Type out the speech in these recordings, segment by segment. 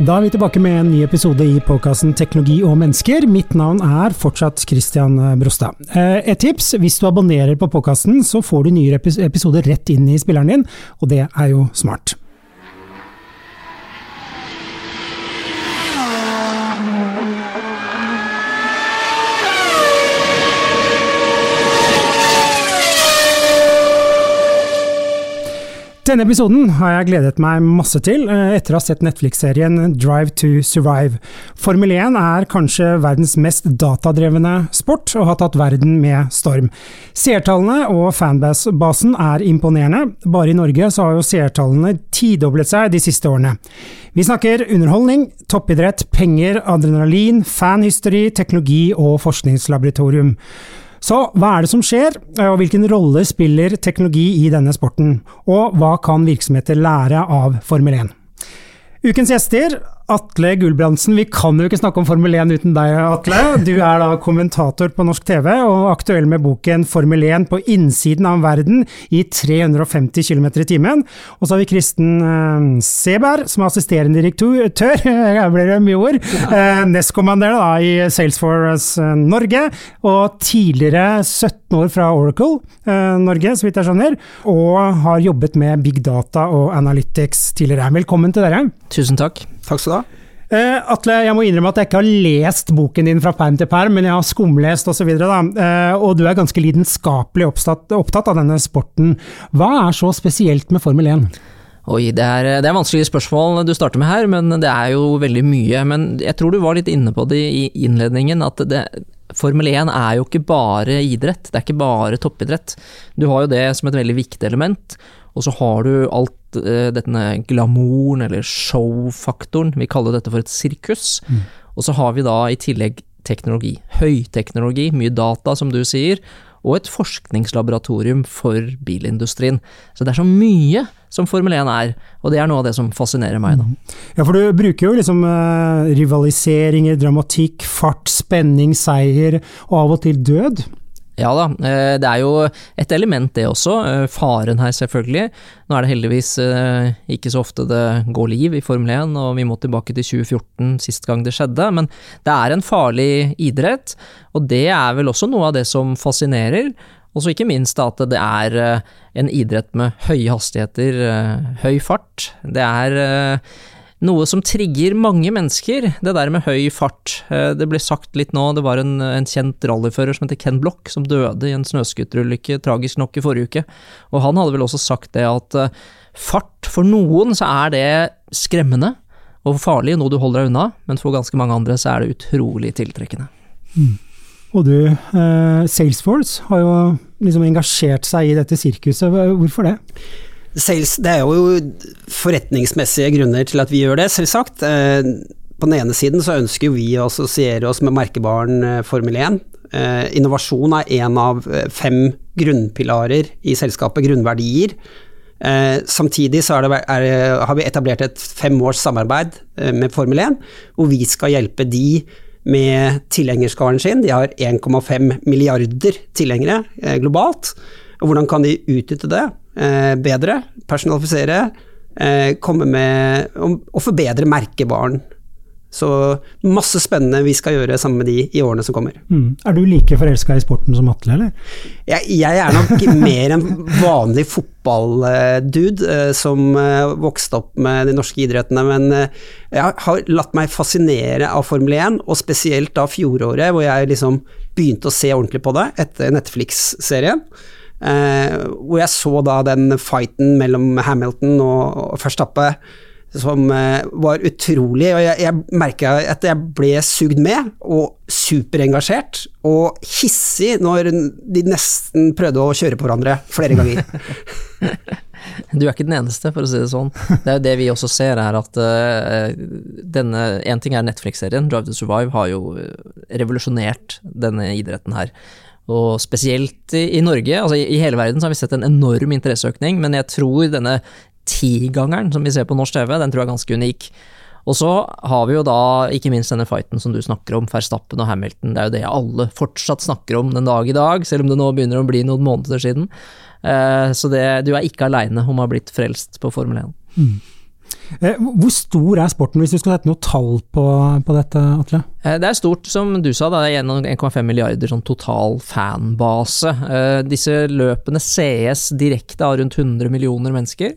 Da er vi tilbake med en ny episode i podkasten Teknologi og mennesker. Mitt navn er fortsatt Christian Brostad. Eh, et tips, hvis du abonnerer på podkasten, så får du nye episoder rett inn i spilleren din, og det er jo smart. Denne episoden har jeg gledet meg masse til eh, etter å ha sett Netflix-serien Drive to Survive. Formel 1 er kanskje verdens mest datadrevne sport, og har tatt verden med storm. Seertallene og fanbasen er imponerende. Bare i Norge så har jo seertallene tidoblet seg de siste årene. Vi snakker underholdning, toppidrett, penger, adrenalin, fanhysteri, teknologi og forskningslaboratorium. Så hva er det som skjer, og hvilken rolle spiller teknologi i denne sporten? Og hva kan virksomheter lære av Formel 1? Ukens gjester Atle Gulbrandsen, vi kan jo ikke snakke om Formel 1 uten deg, Atle. Du er da kommentator på norsk TV, og aktuell med boken Formel 1 på innsiden av verden i 350 km i timen. Og så har vi Kristen uh, Seberg, som er assisterende direktør, jeg ble det mye ord, uh, nestkommanderende da, i Salesforce uh, Norge, og tidligere 17 år fra Oracle Norge, så vidt jeg skjønner, og har jobbet med big data og analytics tidligere. Velkommen til dere. Tusen takk. Takk skal du ha. Uh, Atle, jeg må innrømme at jeg ikke har lest boken din fra perm til perm, men jeg har skumlest osv. Uh, og du er ganske lidenskapelig opptatt, opptatt, av denne sporten. Hva er så spesielt med Formel 1? Oi, det er, det er vanskelige spørsmål du starter med her, men det er jo veldig mye. Men jeg tror du var litt inne på det i innledningen, at det, Formel 1 er jo ikke bare idrett, det er ikke bare toppidrett. Du har jo det som et veldig viktig element, og så har du alt eh, denne glamouren eller show-faktoren. Vi kaller dette for et sirkus. Mm. Og så har vi da i tillegg teknologi. Høyteknologi, mye data, som du sier. Og et forskningslaboratorium for bilindustrien. Så det er så mye som Formel 1 er, og det er noe av det som fascinerer meg. da. Mm. Ja, for du bruker jo liksom eh, rivaliseringer, dramatikk, fart, spenning, seier, og av og til død. Ja da, eh, det er jo et element det også. Eh, faren her, selvfølgelig. Nå er det heldigvis eh, ikke så ofte det går liv i Formel 1, og vi må tilbake til 2014 sist gang det skjedde. Men det er en farlig idrett, og det er vel også noe av det som fascinerer. Og så ikke minst at det er en idrett med høye hastigheter, høy fart. Det er noe som trigger mange mennesker, det der med høy fart. Eh, det ble sagt litt nå, det var en, en kjent rallyfører som heter Ken Block, som døde i en snøscooterulykke, tragisk nok, i forrige uke. Og han hadde vel også sagt det at eh, fart, for noen så er det skremmende og farlig, noe du holder deg unna, men for ganske mange andre så er det utrolig tiltrekkende. Mm. Og du, eh, Salesforce har jo liksom engasjert seg i dette sirkuset, hvorfor det? Sales, det er jo forretningsmessige grunner til at vi gjør det, selvsagt. Eh, på den ene siden så ønsker vi å assosiere oss med merkebaren eh, Formel 1. Eh, innovasjon er en av fem grunnpilarer i selskapet, grunnverdier. Samtidig så er det, er, har vi etablert et femårs samarbeid med Formel 1, hvor vi skal hjelpe de med tilhengerskaren sin. De har 1,5 milliarder tilhengere globalt. Hvordan kan de utnytte det? Eh, bedre, personalisere, eh, komme med og forbedre merkevaren. Så masse spennende vi skal gjøre sammen med de i årene som kommer. Mm. Er du like forelska i sporten som Atle, eller? Jeg, jeg er nok mer en vanlig fotballdude eh, som vokste opp med de norske idrettene, men jeg har latt meg fascinere av Formel 1, og spesielt da fjoråret, hvor jeg liksom begynte å se ordentlig på det etter Netflix-serien. Eh, hvor jeg så da den fighten mellom Hamilton og, og Verstappe som eh, var utrolig. Og jeg, jeg merka at jeg ble sugd med, og superengasjert. Og hissig når de nesten prøvde å kjøre på hverandre flere ganger. Du er ikke den eneste, for å si det sånn. Det er jo det vi også ser, er at uh, denne En ting er Netflix-serien, Drive to Survive, har jo revolusjonert denne idretten her. Og spesielt i, Norge, altså i, i hele verden, så har vi sett en enorm interesseøkning, men jeg tror denne tigangeren som vi ser på norsk TV, den tror jeg er ganske unik. Og så har vi jo da ikke minst denne fighten som du snakker om, Verstappen og Hamilton. Det er jo det alle fortsatt snakker om den dag i dag, selv om det nå begynner å bli noen måneder siden. Eh, så det, du er ikke aleine om å ha blitt frelst på Formel 1. Mm. Eh, hvor stor er sporten, hvis du skal sette noe tall på, på dette, Atle? Eh, det er stort, som du sa, det er 1,5 milliarder sånn total fanbase. Eh, disse løpene sees direkte av rundt 100 millioner mennesker,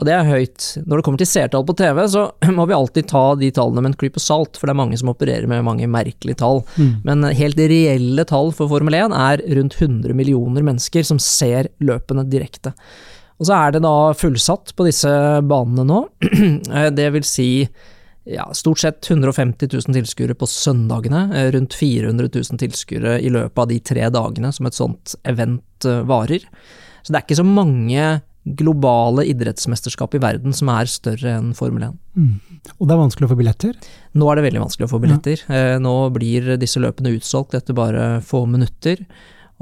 og det er høyt. Når det kommer til seertall på TV, så må vi alltid ta de tallene med en klype salt, for det er mange som opererer med mange merkelige tall. Mm. Men helt reelle tall for Formel 1 er rundt 100 millioner mennesker som ser løpene direkte. Og så er det da fullsatt på disse banene nå. Eh, det vil si ja, stort sett 150 000 tilskuere på søndagene, eh, rundt 400 000 tilskuere i løpet av de tre dagene som et sånt event eh, varer. Så det er ikke så mange globale idrettsmesterskap i verden som er større enn Formel 1. Mm. Og det er vanskelig å få billetter? Nå er det veldig vanskelig å få billetter. Ja. Nå blir disse løpene utsolgt etter bare få minutter.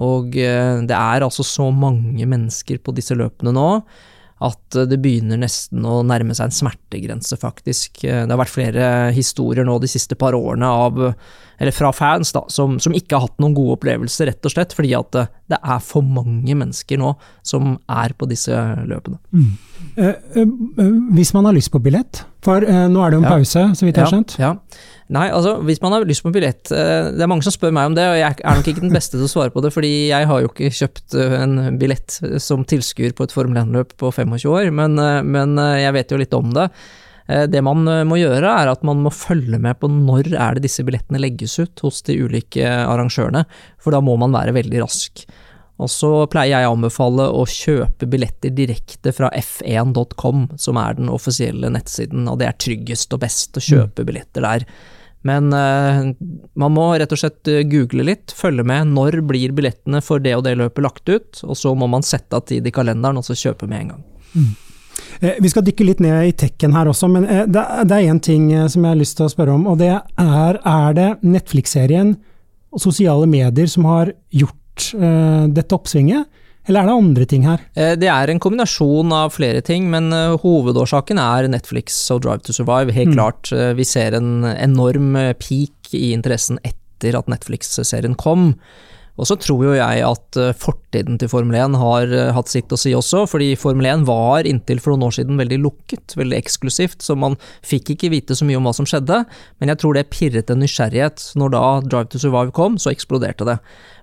Og eh, det er altså så mange mennesker på disse løpene nå at det begynner nesten å nærme seg en smertegrense, faktisk. Eh, det har vært flere historier nå de siste par årene av, eller fra fans da, som, som ikke har hatt noen gode opplevelser, rett og slett fordi at det, det er for mange mennesker nå som er på disse løpene. Mm. Eh, eh, hvis man har lyst på billett, for eh, nå er det jo en ja. pause, så vidt jeg har skjønt? Ja. Nei, altså hvis man har lyst på billett eh, Det er mange som spør meg om det, og jeg er nok ikke den beste til å svare på det, fordi jeg har jo ikke kjøpt eh, en billett som tilskuer på et Formel 1-løp på 25 år, men, eh, men, jeg vet jo litt om det. Det man må gjøre, er at man må følge med på når er det disse billettene legges ut hos de ulike arrangørene, for da må man være veldig rask. Og så pleier jeg å anbefale å kjøpe billetter direkte fra f1.com, som er den offisielle nettsiden, og det er tryggest og best å kjøpe billetter der. Men uh, man må rett og slett eh, google litt, følge med. Når blir billettene for det og det løpet lagt ut? Og så må man sette av tid i kalenderen, og så kjøpe med en gang. Mm. Eh, vi skal dykke litt ned i tekken her også, men det er én ting som jeg har lyst til å spørre om. Og det er er det Netflix-serien og sosiale medier som har gjort dette oppsvinget? Eller er det andre ting her? Eh, det er en kombinasjon av flere ting, men eh, hovedårsaken er Netflix og Drive to Survive. Helt mm. klart. Eh, vi ser en enorm peak i interessen etter at Netflix-serien kom. Og så tror jo jeg at fortiden til Formel 1 har hatt sitt å si også, fordi Formel 1 var inntil for noen år siden veldig lukket, veldig eksklusivt, så man fikk ikke vite så mye om hva som skjedde, men jeg tror det pirret en nysgjerrighet. Når da Drive to Survive kom, så eksploderte det.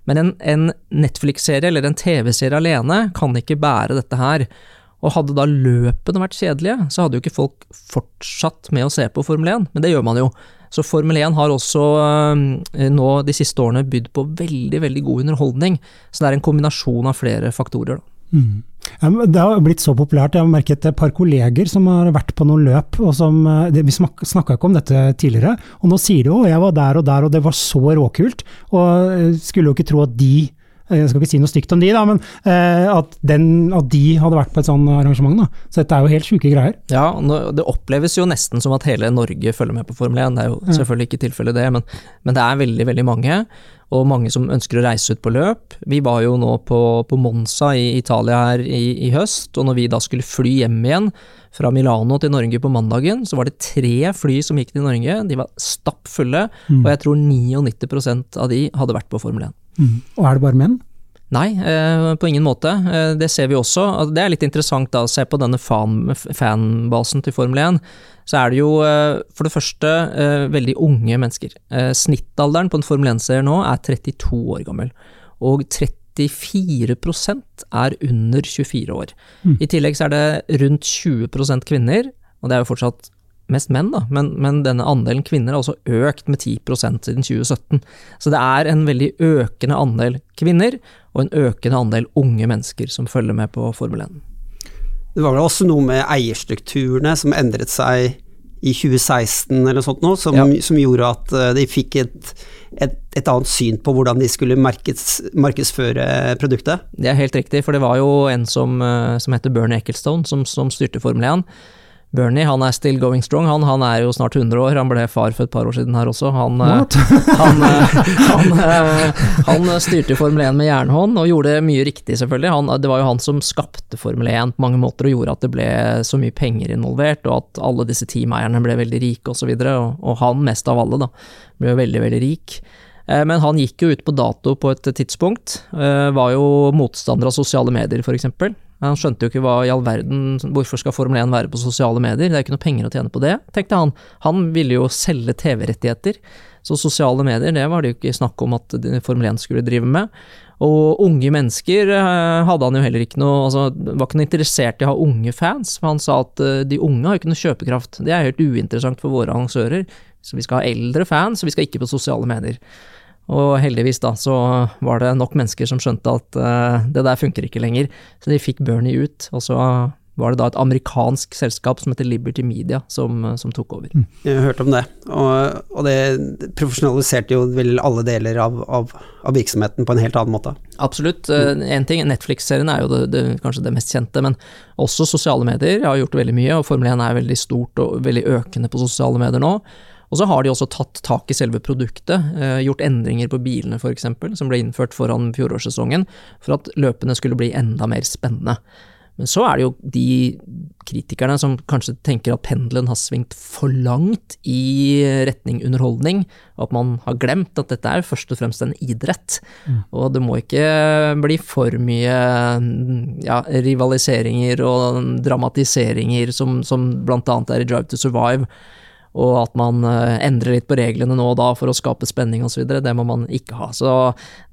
Men en, en Netflix-serie eller en TV-serie alene kan ikke bære dette her. Og hadde da løpene vært kjedelige, så hadde jo ikke folk fortsatt med å se på Formel 1, men det gjør man jo. Så Formel 1 har også øh, nå de siste årene bydd på veldig, veldig god underholdning. Så det er en kombinasjon av flere faktorer. Mm. Det har blitt så populært. Jeg har merket et par kolleger som har vært på noen løp. og som, eh, Vi snakka ikke om dette tidligere, og nå sier de jo jeg var der og der og det var så råkult. Og eh, skulle jo ikke tro at de jeg skal ikke si noe stygt om de, da, men eh, at, den, at, de hadde vært på et sånt arrangement. Da. Så dette er jo helt sjuke greier. Ja, det oppleves jo nesten som at hele Norge følger med på Formel 1. Det er jo selvfølgelig ikke tilfellet det, men, men, det er veldig, veldig mange og mange som ønsker å reise ut på løp. Vi var jo nå på, på Monza i Italia her i, i, høst, og når vi da skulle fly hjem igjen fra Milano til Norge på mandagen, så var det tre fly som gikk til Norge. De var stappfulle, mm. og jeg tror 99% av de hadde vært på Formel 1. Mm. Og er det bare menn? Nei, eh, på ingen måte. Eh, det ser vi også. Det er litt interessant da, å se på denne fan, fanbasen til Formel 1. Så er det jo eh, for det første veldig unge mennesker. Snittalderen på en Formel 1-seer nå er 32 år gammel. Og 34% er under 24 år. Mm. I tillegg så er det rundt 20% kvinner, og det er jo fortsatt mest menn, da, men, men, denne andelen kvinner har også økt med 10% siden 2017. Så det er en veldig økende andel kvinner, og en økende andel unge mennesker som følger med på Formel 1. Det var vel også noe med eierstrukturene som endret seg i 2016 eller noe sånt nå, som, ja. som gjorde at eh, de fikk et, et, et, annet syn på hvordan de skulle markeds, markedsføre produktet? Det er helt riktig, for det var jo en som, eh, som heter Bernie Ecclestone som, som styrte Formel 1 Bernie han er still going strong. Han, han, er jo snart 100 år, han ble far for et par år siden her også. Han, han, han, han styrte Formel 1 med jernhånd og gjorde mye riktig, selvfølgelig. det var jo han som skapte Formel 1 på mange måter og gjorde at det ble så mye penger involvert, og at alle disse teameierne ble veldig rike osv. Og, så og, og han mest av alle, da, ble jo veldig, veldig rik. Eh, men han gikk jo ut på dato på et tidspunkt. Eh, var jo motstander av sosiale medier, f.eks. Han skjønte jo ikke hva i all verden, hvorfor skal Formel 1 være på sosiale medier, det er ikke noe penger å tjene på det, tenkte han. Han ville jo selge TV-rettigheter, så sosiale medier, det var det jo ikke snakk om at Formel 1 skulle drive med. Og unge mennesker eh, hadde han jo heller ikke noe altså Var ikke noe interessert i å ha unge fans, for han sa at de unge har jo ikke noe kjøpekraft. Det er helt uinteressant for våre annonsører. Så vi skal ha eldre fans, og vi skal ikke på sosiale medier. Og heldigvis da, så var det nok mennesker som skjønte at uh, det der funker ikke lenger, så de fikk Bernie ut. Og så var det da et amerikansk selskap som heter Liberty Media som, som tok over. Mm. Jeg har hørt om det, og, og det profesjonaliserte jo vel alle deler av, av, av, virksomheten på en helt annen måte. Absolutt. Én mm. ting, Netflix-serien er jo det, det, kanskje det mest kjente, men også sosiale medier har gjort veldig mye, og Formel 1 er veldig stort og veldig økende på sosiale medier nå. Og så har de også tatt tak i selve produktet, eh, gjort endringer på bilene f.eks., som ble innført foran fjorårssesongen, for at løpene skulle bli enda mer spennende. Men så er det jo de kritikerne som kanskje tenker at pendelen har svingt for langt i retning underholdning, og at man har glemt at dette er først og fremst en idrett. Mm. Og det må ikke bli for mye ja, rivaliseringer og dramatiseringer som, som annet er i Drive to Survive og at man eh, endrer litt på reglene nå og da for å skape spenning osv. Det må man ikke ha. Så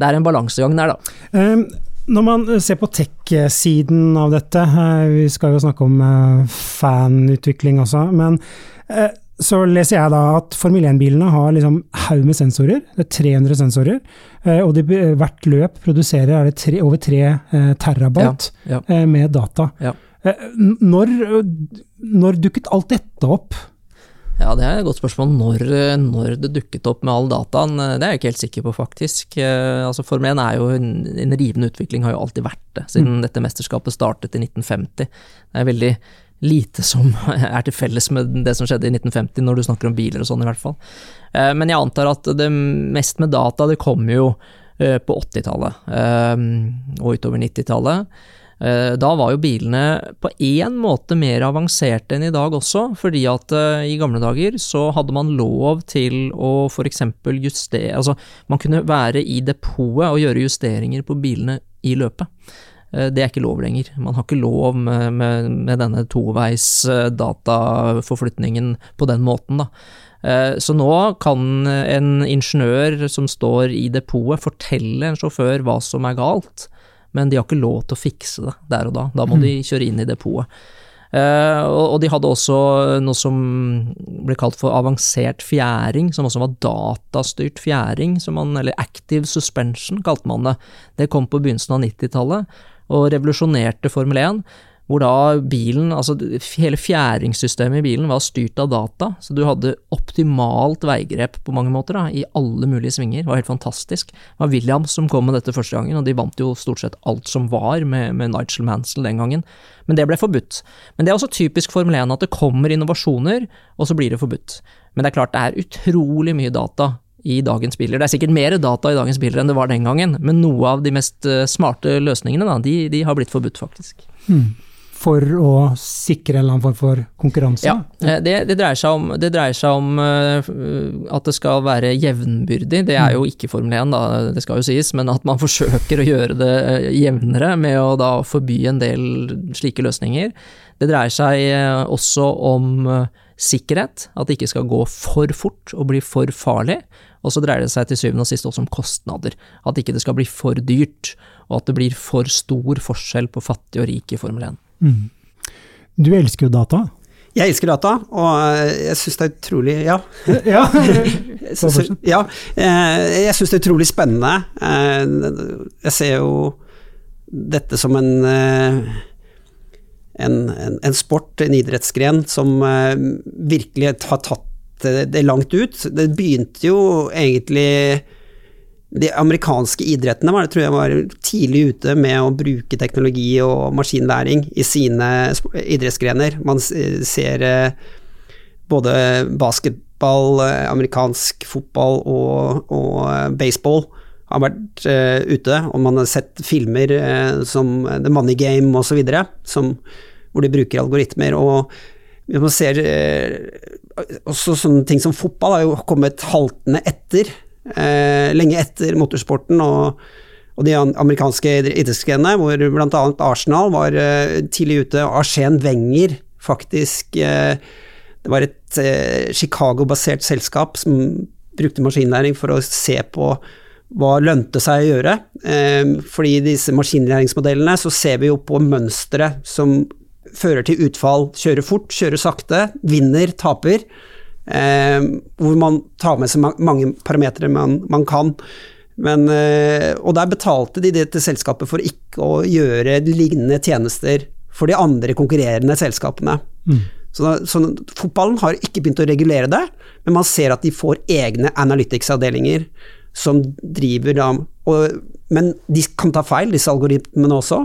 det er en balansegang der, da. Um, når man ser på tech-siden av dette, eh, vi skal jo snakke om fanutvikling også, men så leser jeg da at Formel 1-bilene har liksom haug med sensorer. Det er 300 sensorer. Og de, hvert løp produserer er det tre, over 3 terabyte ja, ja. med data. Ja. Når, når dukket alt dette opp? Ja, det er et godt spørsmål. Når, når, det dukket opp med all dataen, det er jeg ikke helt sikker på, faktisk. Eh, altså Formel 1 er jo en, en rivende utvikling, har jo alltid vært det, siden mm. dette mesterskapet startet i 1950. Det er veldig lite som er til felles med det som skjedde i 1950, når du snakker om biler og sånn, i hvert fall. Eh, men jeg antar at det mest med data, det kommer jo eh, på 80-tallet og utover 90-tallet. Eh, da var jo bilene på én måte mer avanserte enn i dag også, fordi at eh, i gamle dager så hadde man lov til å f.eks. justere Altså, man kunne være i depotet og gjøre justeringer på bilene i løpet. Eh, det er ikke lov lenger. Man har ikke lov med, med, med denne toveis dataforflytningen på den måten, da. Så nå kan en ingeniør som står i depotet fortelle en sjåfør hva som er galt, men de har ikke lov til å fikse det der og da. Da må mm. de kjøre inn i depotet. Uh, og, de hadde også noe som ble kalt for avansert fjæring, som også var datastyrt fjæring, man, eller active suspension kalte man det. Det kom på begynnelsen av 90-tallet og revolusjonerte Formel 1 hvor da bilen, altså hele fjæringssystemet i bilen var styrt av data, så du hadde optimalt veigrep på mange måter, da, i alle mulige svinger, det var helt fantastisk. Det var Williams som kom med dette første gangen, og de vant jo stort sett alt som var med, med Nigel Mansell den gangen, men det ble forbudt. Men det er også typisk Formel 1 at det kommer innovasjoner, og så blir det forbudt. Men det er klart det er utrolig mye data i dagens biler. Det er sikkert mer data i dagens biler enn det var den gangen, men noe av de mest eh, smarte løsningene, da, de, de har blitt forbudt, faktisk. Hmm for å sikre en eller annen form for konkurranse? Ja, eh, det, det, dreier seg om, det dreier seg om uh, at det skal være jevnbyrdig. Det er jo mm. ikke Formel 1, da, det skal jo sies, men at man forsøker å gjøre det eh, jevnere med å da forby en del slike løsninger. Det dreier seg også om sikkerhet, at det ikke skal gå for fort og bli for farlig. Og så dreier det seg til syvende og sist også om kostnader, at ikke det skal bli for dyrt, og at det blir for stor forskjell på fattig og rik i Formel 1. Mm. Du elsker jo data. Jeg elsker data, og eh, jeg syns det er utrolig Ja. ja. ja eh, jeg syns det er utrolig spennende. Eh, jeg ser jo dette som en, en, en sport, en idrettsgren, som virkelig har tatt det langt ut. Det begynte jo egentlig de amerikanske idrettene var, tror jeg var tidlig ute med å bruke teknologi og maskinlæring i sine idrettsgrener. Man ser eh, både basketball, eh, amerikansk fotball og, og baseball har vært ute, og man har sett filmer som The Money Game osv., hvor de bruker algoritmer. og man ser også sånne ting som fotball har jo kommet haltende etter eh, lenge etter motorsporten og, og de amerikanske idrettsgrenene, hvor bl.a. Arsenal var eh, tidlig ute. Arsen Wenger, faktisk eh, Det var et eh, Chicago-basert selskap som brukte maskinlæring for å se på hva lønte seg å gjøre. Eh, fordi i disse maskinlæringsmodellene så ser vi jo på mønstre som fører til utfall. Kjøre fort, kjøre sakte, vinner, taper. Eh, hvor man tar med seg mange parametere man, man, kan. Men, eh, og der betalte de det til selskapet for ikke å gjøre lignende tjenester for de andre konkurrerende selskapene. Mm. Så, så, fotballen har ikke begynt å regulere det, men man ser at de får egne analytics-avdelinger som driver da og, Men de kan ta feil, disse algoritmene også.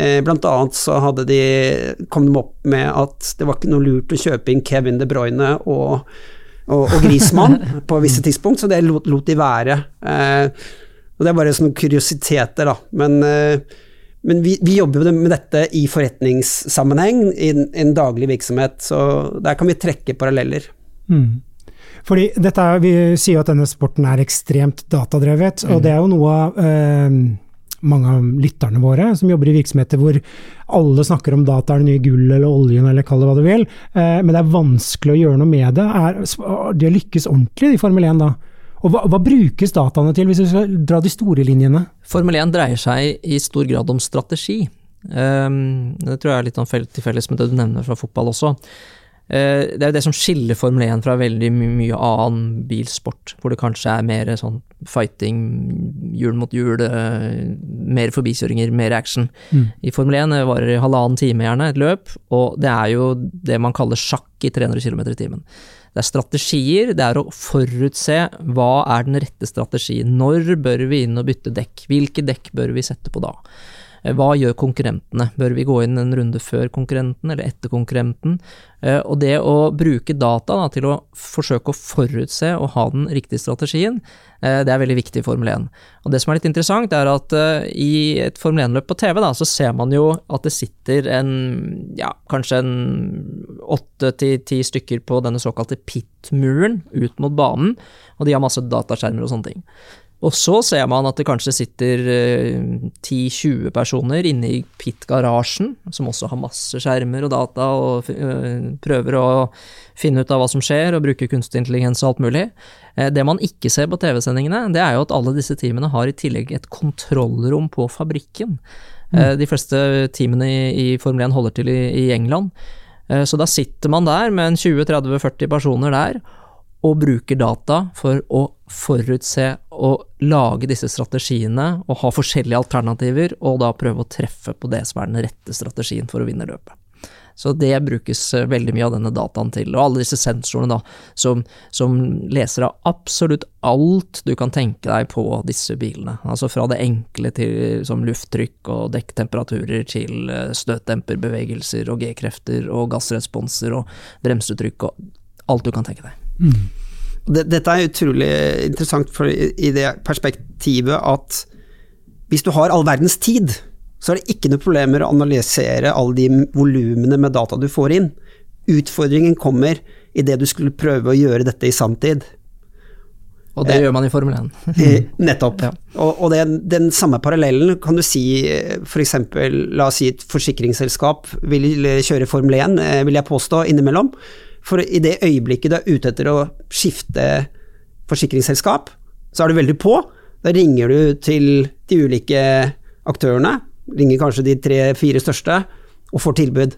Eh, blant annet så de, kom de opp med at det var ikke noe lurt å kjøpe inn Kevin De Bruyne og, og, og Grismann på visse tidspunkt, så det lot, lot de være. Eh, og Det er bare sånne kuriositeter, da. Men, eh, men vi, vi, jobber jo med dette i forretningssammenheng, i en, en, daglig virksomhet, så der kan vi trekke paralleller. Mm. Fordi dette, Vi sier jo at denne sporten er ekstremt datadrevet, mm. og det er jo noe av eh, mange av lytterne våre som jobber i virksomheter hvor alle snakker om data er det nye gull eller oljen eller kall det hva du vil, eh, men det er vanskelig å gjøre noe med det. Er, de har lykkes ordentlig i Formel 1 da? Og hva, hva, brukes dataene til, hvis vi skal dra de store linjene? Formel 1 dreier seg i stor grad om strategi. Um, det tror jeg er litt sånn til felles med det du nevner fra fotball også. Uh, det er jo det som skiller Formel 1 fra veldig my mye annen bilsport, hvor det kanskje er mer sånn fighting, hjul mot hjul, eh, mer forbikjøringer, mer action. Mm. I Formel 1 varer det halvannen time gjerne, et løp, og det er jo det man kaller sjakk i 300 km i timen. Det er strategier, det er å forutse hva er den rette strategien. Når bør vi inn og bytte dekk? Hvilke dekk bør vi sette på da? Eh, hva gjør konkurrentene? Bør vi gå inn en runde før konkurrenten eller etter konkurrenten? Eh, og det å bruke data da, til å forsøke å forutse og ha den riktige strategien, eh, det er veldig viktig i Formel 1. Og det som er litt interessant, er at i et Formel 1-løp på TV, da, så ser man jo at det sitter en, ja, kanskje en åtte til ti stykker på denne såkalte pit-muren ut mot banen, og de har masse dataskjermer og sånne ting. Og så ser man at det kanskje sitter 10-20 eh, personer inne i pit-garasjen, som også har masse skjermer og data, og eh, prøver å finne ut av hva som skjer, og bruke kunstig intelligens og alt mulig. Eh, det man ikke ser på TV-sendingene, det er jo at alle disse teamene har i tillegg et kontrollrom på fabrikken. Mm. De fleste teamene i, Formel 1 holder til i England. Så da sitter man der med en 20-30-40 personer der, og bruker data for å forutse og lage disse strategiene og ha forskjellige alternativer, og da prøve å treffe på det som er den rette strategien for å vinne løpet. Så det brukes eh, veldig mye av denne dataen til, og alle disse sensorene da, som, som leser av absolutt alt du kan tenke deg på disse bilene. Altså fra det enkle til som lufttrykk og dekktemperaturer til eh, støtdemperbevegelser og G-krefter og gassresponser og bremsetrykk og alt du kan tenke deg. Mm. Dette er utrolig interessant for, i det perspektivet at hvis du har all verdens tid, så er det ikke noe problem med å analysere alle de volumene med data du får inn. Utfordringen kommer i det du skulle prøve å gjøre dette i sanntid. Og det eh, gjør man i Formel 1. Eh, nettopp. Ja. Og, og den, den samme parallellen kan du si f.eks. La oss si et forsikringsselskap vil kjøre Formel 1, eh, vil jeg påstå, innimellom. For i det øyeblikket du er ute etter å skifte forsikringsselskap, så er du veldig på. Da ringer du til de ulike aktørene, ringer kanskje de tre-fire største, og får tilbud.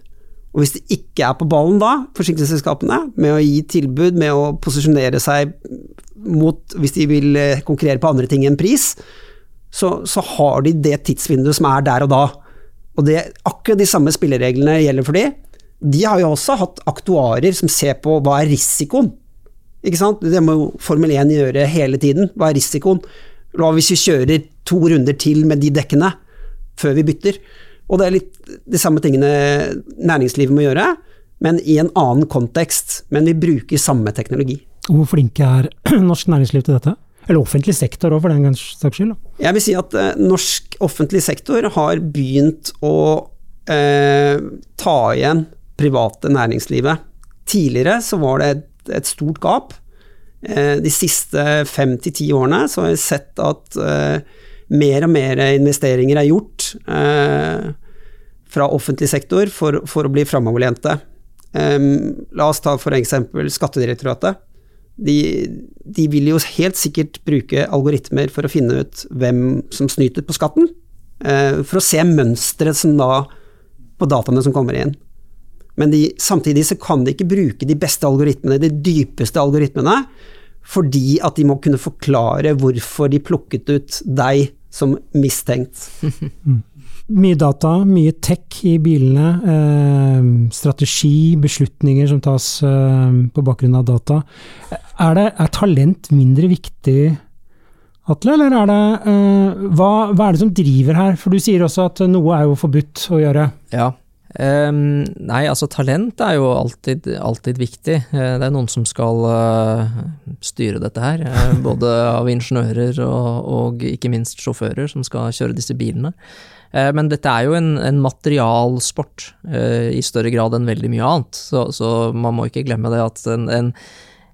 Og hvis de ikke er på ballen da, forsikringsselskapene, med å gi tilbud, med å posisjonere seg mot Hvis de vil eh, konkurrere på andre ting enn pris, så, så har de det tidsvinduet som er der og da. Og det, akkurat de samme spillereglene gjelder for de, de har jo også hatt aktuarer som ser på hva er risikoen. Ikke sant? Det må jo Formel 1 gjøre hele tiden. Hva er risikoen? Hva hvis vi kjører to runder til med de dekkene før vi bytter? Og det er litt de samme tingene næringslivet må gjøre, men i en annen kontekst. Men vi bruker samme teknologi. Hvor flinke er norsk næringsliv til dette? Eller offentlig sektor òg, for den saks skyld? Jeg vil si at eh, norsk offentlig sektor har begynt å eh, ta igjen private næringslivet. Tidligere så var det et, et stort gap. Eh, de siste fem til ti årene så har vi sett at eh, mer og mer investeringer er gjort eh, fra offentlig sektor for, for å bli framoverlente. la oss ta for eksempel Skattedirektoratet. De, de, vil jo helt sikkert bruke algoritmer for å finne ut hvem som snyter på skatten, for å se mønsteret som da på dataene som kommer inn. Men de, samtidig så kan de ikke bruke de beste algoritmene, de dypeste algoritmene, fordi at de må kunne forklare hvorfor de plukket ut deg som mistenkt. Mye data, mye tech i bilene. Eh, strategi, beslutninger som tas eh, på bakgrunn av data. Er, det, er, talent mindre viktig, Atle, eller er det eh, hva, hva, er det som driver her? For du sier også at noe er jo forbudt å gjøre. Ja, Um, nei, altså talent er jo alltid, alltid viktig. Uh, det er noen som skal uh, styre dette her. Uh, både av ingeniører og, og, ikke minst sjåfører som skal kjøre disse bilene. men dette er jo en, en materialsport i større grad enn veldig mye annet. Så, så, man må ikke glemme det at en, en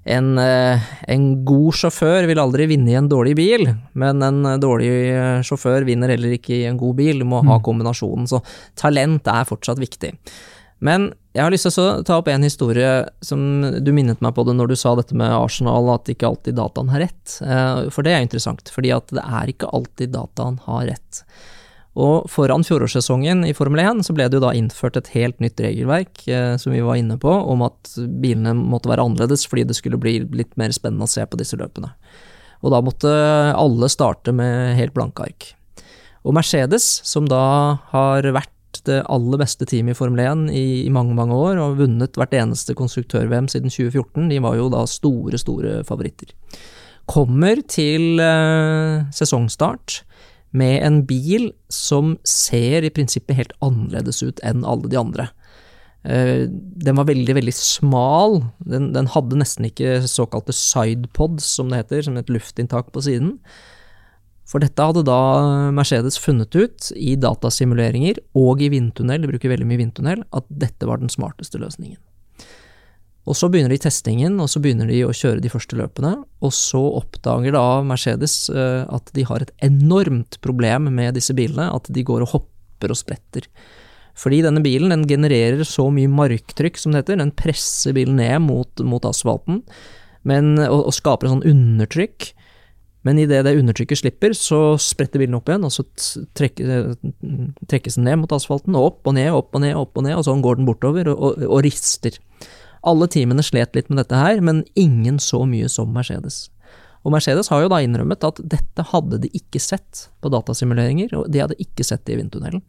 en, eh, en, god sjåfør vil aldri vinne i en dårlig bil, men en dårlig eh, sjåfør vinner heller ikke i en god bil. Du må ha mm. kombinasjonen. Så talent er fortsatt viktig. Men jeg har lyst til å ta opp en historie som du minnet meg på det når du sa dette med Arsenal, at ikke alltid dataen har rett. Eh, for det er interessant, fordi at det er ikke alltid dataen har rett. Og foran fjorårssesongen i Formel 1 så ble det jo da innført et helt nytt regelverk, eh, som vi var inne på, om at bilene måtte være annerledes fordi det skulle bli litt mer spennende å se på disse løpene. Og da måtte alle starte med helt blanke ark. Og Mercedes, som da har vært det aller beste teamet i Formel 1 i, i mange, mange år, og vunnet hvert eneste konstruktør-VM siden 2014, de var jo da store, store favoritter. Kommer til eh, sesongstart med en bil som ser i prinsippet helt annerledes ut enn alle de andre. Uh, den var veldig, veldig smal. Den, den, hadde nesten ikke såkalte sidepods, som det heter, som et luftinntak på siden. For dette hadde da Mercedes funnet ut, i datasimuleringer og i vindtunnel, de bruker veldig mye vindtunnel, at dette var den smarteste løsningen. Og så begynner de testingen, og så begynner de å kjøre de første løpene. Og så oppdager da Mercedes uh, at de har et enormt problem med disse bilene, at de går og hopper og spretter. Fordi denne bilen den genererer så mye marktrykk, som det heter, den presser bilen ned mot, mot asfalten men, og, og, skaper et sånn undertrykk. Men idet det undertrykket slipper, så spretter bilen opp igjen, og så trekker, trekkes den ned mot asfalten, og opp og ned, opp og ned, opp og ned, og sånn går den bortover og, og, og rister. Alle teamene slet litt med dette her, men ingen så mye som Mercedes. Og Mercedes har jo da innrømmet at dette hadde de ikke sett på datasimuleringer, og de hadde ikke sett det i vindtunnelen.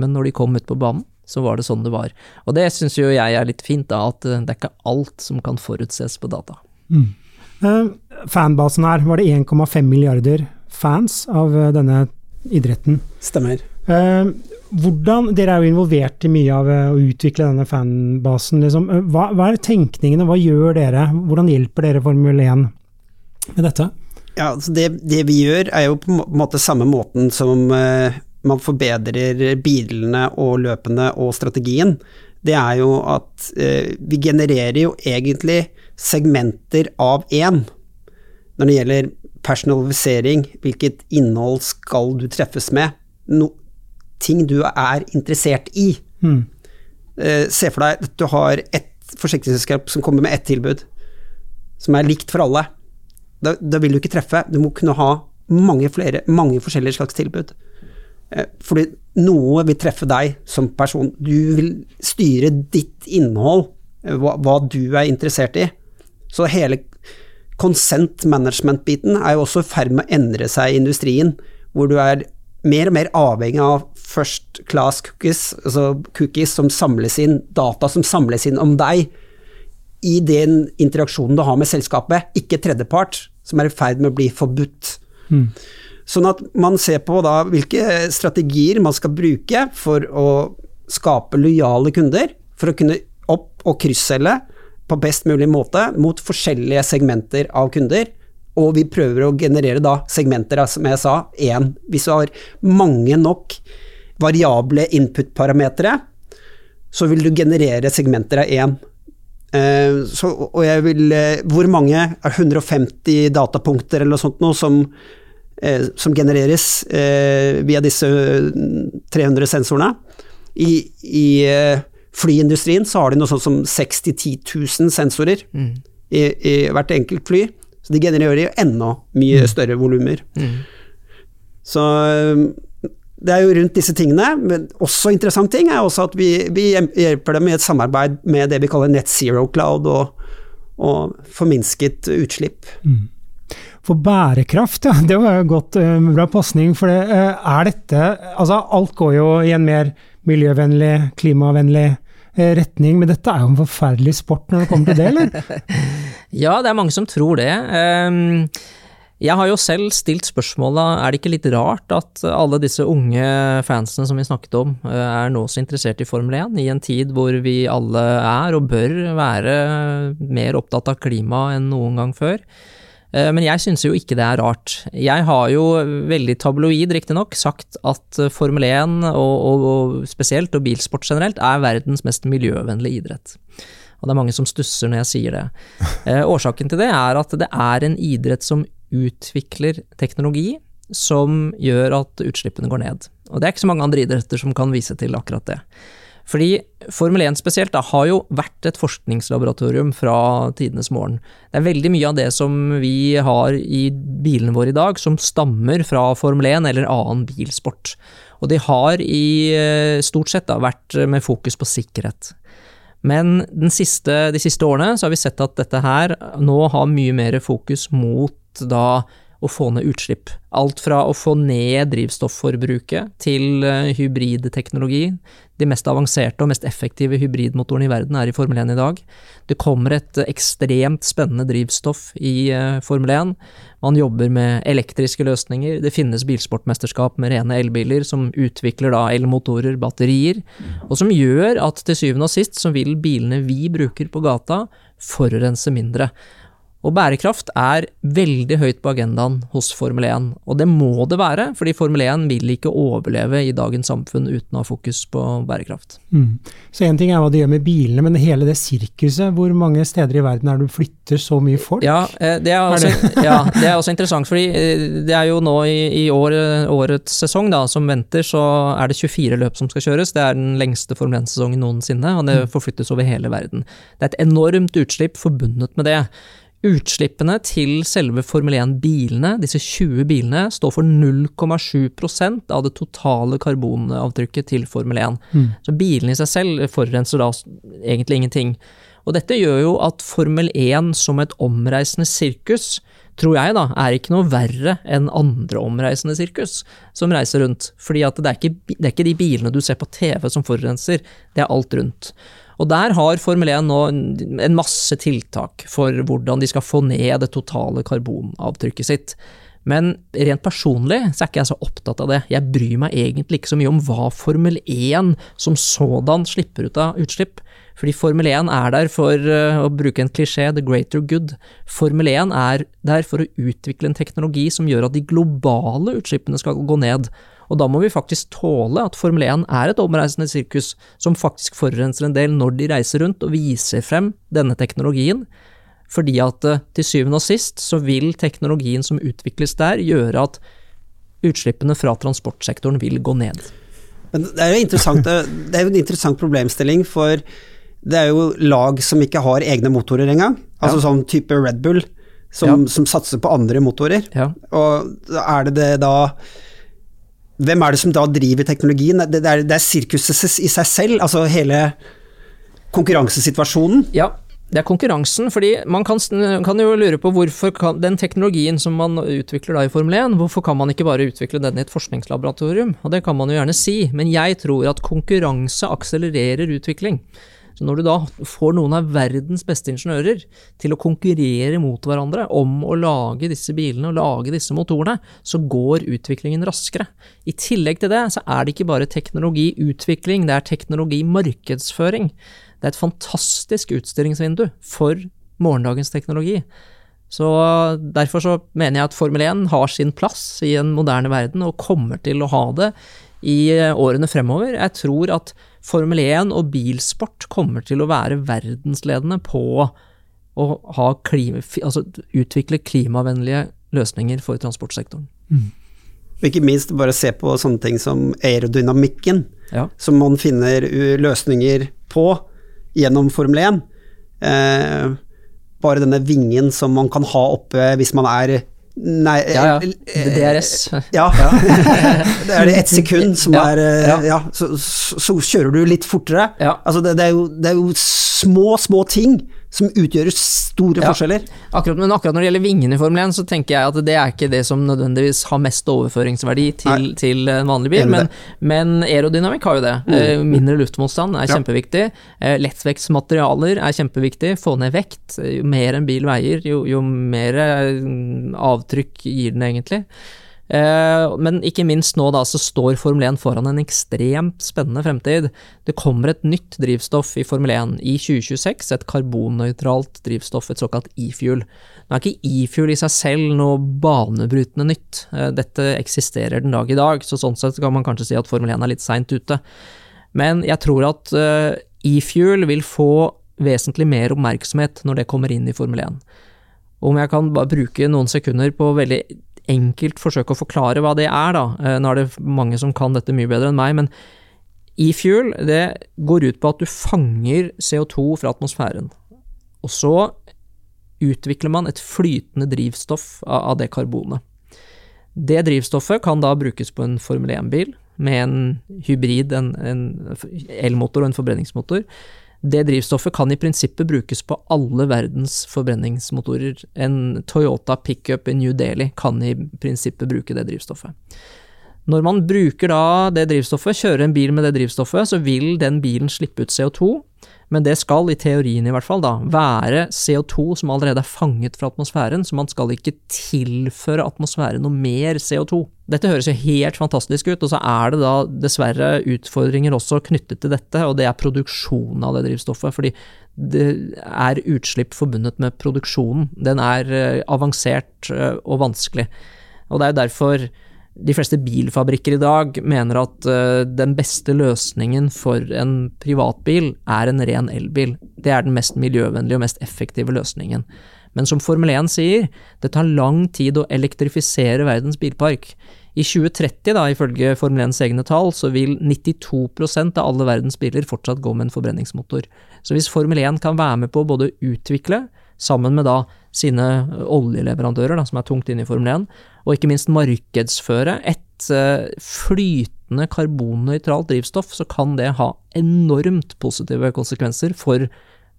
Men når de kom ut på banen, så var det sånn det var. Og det syns jo jeg er litt fint, da, at det er ikke alt som kan forutses på data. Mm. Uh, fanbasen her, var det 1,5 milliarder fans av uh, denne idretten? Stemmer. Hvordan, dere er jo involvert i mye av eh, å utvikle denne fanbasen. Liksom. Eh, hva, hva, er tenkningene, hva gjør dere? Hvordan hjelper dere Formel 1 med dette? Ja, altså det, det, vi gjør er jo på en måte samme måten som uh, man forbedrer bilene og løpene og strategien. Det er jo at uh, vi genererer jo egentlig segmenter av én. Når det gjelder personalisering, hvilket innhold skal du treffes med? No, ting du er interessert i. Mm. se for deg at du har et forsikringsselskap som kommer med ett tilbud, som er likt for alle. Da, da, vil du ikke treffe. Du må kunne ha mange, flere, mange forskjellige slags tilbud. Eh, fordi noe vil treffe deg som person. Du vil styre ditt innhold, eh, hva, hva du er interessert i. Så hele consent management-biten er jo også i ferd med å endre seg i industrien, hvor du er mer og mer avhengig av first class cookies, altså cookies som samles inn, data som samles inn om deg, i den interaksjonen du har med selskapet, ikke tredjepart, som er i ferd med å bli forbudt. Mm. Sånn at man ser på da hvilke strategier man skal bruke for å skape lojale kunder, for å kunne opp- og krysselge på best mulig måte mot forskjellige segmenter av kunder. Og vi prøver å generere da segmenter, som jeg sa, én. Hvis du har mange nok variable input-parametere, så vil du generere segmenter av én. Eh, så, og jeg vil eh, Hvor mange er 150 datapunkter eller noe sånt noe som, eh, som genereres eh, via disse 300 sensorene? I, i flyindustrien så har de noe sånt som 60 000-10 000 sensorer Mm. i, i hvert enkelt fly. Så de genererer jo enda mye større volumer. Mm. Så det er jo rundt disse tingene, men også interessant ting er også at vi, vi hjelper dem i et samarbeid med det vi kaller Net Zero Cloud og, og forminsket utslipp. For bærekraft, ja, det var jo godt eh, bra pasning. For det, eh, er dette Altså, alt går jo i en mer miljøvennlig, klimavennlig eh, retning, men dette er jo en forferdelig sport når det kommer til det, eller? Ja, det er mange som tror det. Ehm, Jeg har jo selv stilt spørsmålet, er det ikke litt rart at alle disse unge fansene som vi snakket om, eh, er nå så interessert i Formel 1, i en tid hvor vi alle er og bør være mer opptatt av klima enn noen gang før? Eh, Men jeg syns jo ikke det er rart. Jeg har jo veldig tabloid, riktignok, sagt at Formel 1, og, og, og spesielt, og bilsport generelt, er verdens mest miljøvennlige idrett. Og det er mange som stusser når jeg sier det. Eh, årsaken til det er at det er en idrett som utvikler teknologi som gjør at utslippene går ned. Og det er ikke så mange andre idretter som kan vise til akkurat det. Fordi Formel 1 spesielt da, har jo vært et forskningslaboratorium fra tidenes morgen. Det er veldig mye av det som vi har i bilene våre i dag som stammer fra Formel 1 eller annen bilsport. Og de har i eh, stort sett da, vært med fokus på sikkerhet. Men siste, de siste årene så har vi sett at dette her nå har mye mer fokus mot da å få ned utslipp. Alt fra å få ned drivstofforbruket til eh, hybridteknologi. De mest avanserte og mest effektive hybridmotorene i verden er i Formel 1 i dag. Det kommer et ekstremt spennende drivstoff i eh, Formel 1. Man jobber med elektriske løsninger. Det finnes bilsportmesterskap med rene elbiler som utvikler da elmotorer, batterier, og som gjør at til syvende og sist så vil bilene vi bruker på gata forurense mindre. Og bærekraft er veldig høyt på agendaen hos Formel 1, og det må det være, fordi Formel 1 vil ikke overleve i dagens samfunn uten å ha fokus på bærekraft. Mm. Så én ting er hva de gjør med bilene, men hele det sirkuset, hvor mange steder i verden er det du flytter så mye folk? Ja, eh, det er også, ja, det er også interessant, fordi eh, det er jo nå i, i år, årets sesong da, som venter, så er det 24 løp som skal kjøres. Det er den lengste Formel 1-sesongen noensinne, og det forflyttes over hele verden. Det er et enormt utslipp forbundet med det. Utslippene til selve Formel 1-bilene, disse 20 bilene, står for 0,7% av det totale karbonavtrykket til Formel 1. Mm. Så bilene i seg selv forurenser da egentlig ingenting. Og dette gjør jo at Formel 1 som et omreisende sirkus, tror jeg da, er ikke noe verre enn andre omreisende sirkus som reiser rundt. Fordi at det er ikke, det er ikke de bilene du ser på TV som forurenser, det er alt rundt. Og der har Formel 1 nå en masse tiltak for hvordan de skal få ned det totale karbonavtrykket sitt. Men rent personlig så er ikke jeg så opptatt av det. Jeg bryr meg egentlig ikke så mye om hva Formel 1 som sådan slipper ut av utslipp. Fordi Formel 1 er der for uh, å bruke en klisjé, the greater good. Formel 1 er der for å utvikle en teknologi som gjør at de globale utslippene skal gå ned. Og da må vi faktisk tåle at Formel 1 er et omreisende sirkus som faktisk forurenser en del når de reiser rundt og viser frem denne teknologien. Fordi at uh, til syvende og sist så vil teknologien som utvikles der gjøre at utslippene fra transportsektoren vil gå ned. Men det er jo interessant, det er jo en interessant problemstilling, for det er jo lag som ikke har egne motorer engang. Altså Ja. sånn type Red Bull, som, Ja. som satser på andre motorer. Ja. Og er det det da Hvem er det som da driver teknologien? Det, det, er, det er sirkuset i seg selv, altså hele konkurransesituasjonen. Ja, det er konkurransen, fordi man kan, kan jo lure på hvorfor kan, den teknologien som man utvikler da i Formel 1, hvorfor kan man ikke bare utvikle den i et forskningslaboratorium? Og det kan man jo gjerne si, men jeg tror at konkurranse akselererer utvikling. Så når du da får noen av verdens beste ingeniører til å konkurrere mot hverandre om å lage disse bilene og lage disse motorene, så går utviklingen raskere. I tillegg til det så er det ikke bare teknologiutvikling, det er teknologimarkedsføring. Det er et fantastisk utstillingsvindu for morgendagens teknologi. Så Derfor så mener jeg at Formel 1 har sin plass i en moderne verden, og kommer til å ha det i årene fremover. Jeg tror at Formel 1 og bilsport kommer til å være verdensledende på å klima, altså utvikle klimavennlige løsninger for transportsektoren. Mm. Ikke minst bare se på sånne ting som aerodynamikken, ja. som man finner løsninger på gjennom Formel 1. Eh, bare denne vingen som man kan ha oppe hvis man er Nei Ja, ja. Eh, DRS. Ja. det er det ett sekund som ja, er eh, Ja, så, så, kjører du litt fortere. Altså, det, det, er jo, det er jo små, små ting som utgjør store ja, forskjeller. Akkurat, men akkurat når det gjelder vingene i Formel 1, så tenker jeg at det er ikke det som nødvendigvis har mest overføringsverdi til, til en vanlig bil, men, men, aerodynamikk har jo det. Mm. Eh, mindre luftmotstand er ja. kjempeviktig. Eh, lettvektsmaterialer er kjempeviktig. Få ned vekt. Jo mer en bil veier, jo, jo mer eh, avtrykk gir den egentlig. Eh, men ikke minst nå da, så står Formel 1 foran en ekstremt spennende fremtid. Det kommer et nytt drivstoff i Formel 1 i 2026, et karbonnøytralt drivstoff, et såkalt e-fuel. Nå er ikke e-fuel i seg selv noe banebrytende nytt, eh, dette eksisterer den dag i dag, så sånn sett kan man kanskje si at Formel 1 er litt seint ute. Men jeg tror at eh, e-fuel vil få vesentlig mer oppmerksomhet når det kommer inn i Formel 1. Om jeg kan bare bruke noen sekunder på veldig enkelt forsøke å forklare hva det er, da. Eh, nå er det mange som kan dette mye bedre enn meg, men e-fuel det går ut på at du fanger CO2 fra atmosfæren. Og så utvikler man et flytende drivstoff av det karbonet. Det drivstoffet kan da brukes på en Formel 1-bil med en hybrid, en, en elmotor og en forbrenningsmotor. Det drivstoffet kan i prinsippet brukes på alle verdens forbrenningsmotorer. En Toyota pickup i New Delhi kan i prinsippet bruke det drivstoffet. Når man bruker da det drivstoffet, kjører en bil med det drivstoffet, så vil den bilen slippe ut CO2, men det skal, i teorien i hvert fall, da, være CO2 som allerede er fanget fra atmosfæren, så man skal ikke tilføre atmosfæren noe mer CO2. Dette høres jo helt fantastisk ut, og så er det da dessverre utfordringer også knyttet til dette, og det er produksjonen av det drivstoffet. fordi det er utslipp forbundet med produksjonen. Den er eh, avansert eh, og vanskelig. Og det er jo derfor de fleste bilfabrikker i dag mener at uh, den beste løsningen for en privatbil er en ren elbil. Det er den mest miljøvennlige og mest effektive løsningen. Men som Formel 1 sier, det tar lang tid å elektrifisere verdens bilpark. I 2030, da, ifølge Formel 1s egne tall, så vil 92% av alle verdens biler fortsatt gå med en forbrenningsmotor. Så hvis Formel 1 kan være med på å både utvikle, sammen med da sine oljeleverandører, da, som er tungt inne i Formel 1, og ikke minst markedsføre et flytende karbonnøytralt drivstoff, så kan det ha enormt positive konsekvenser for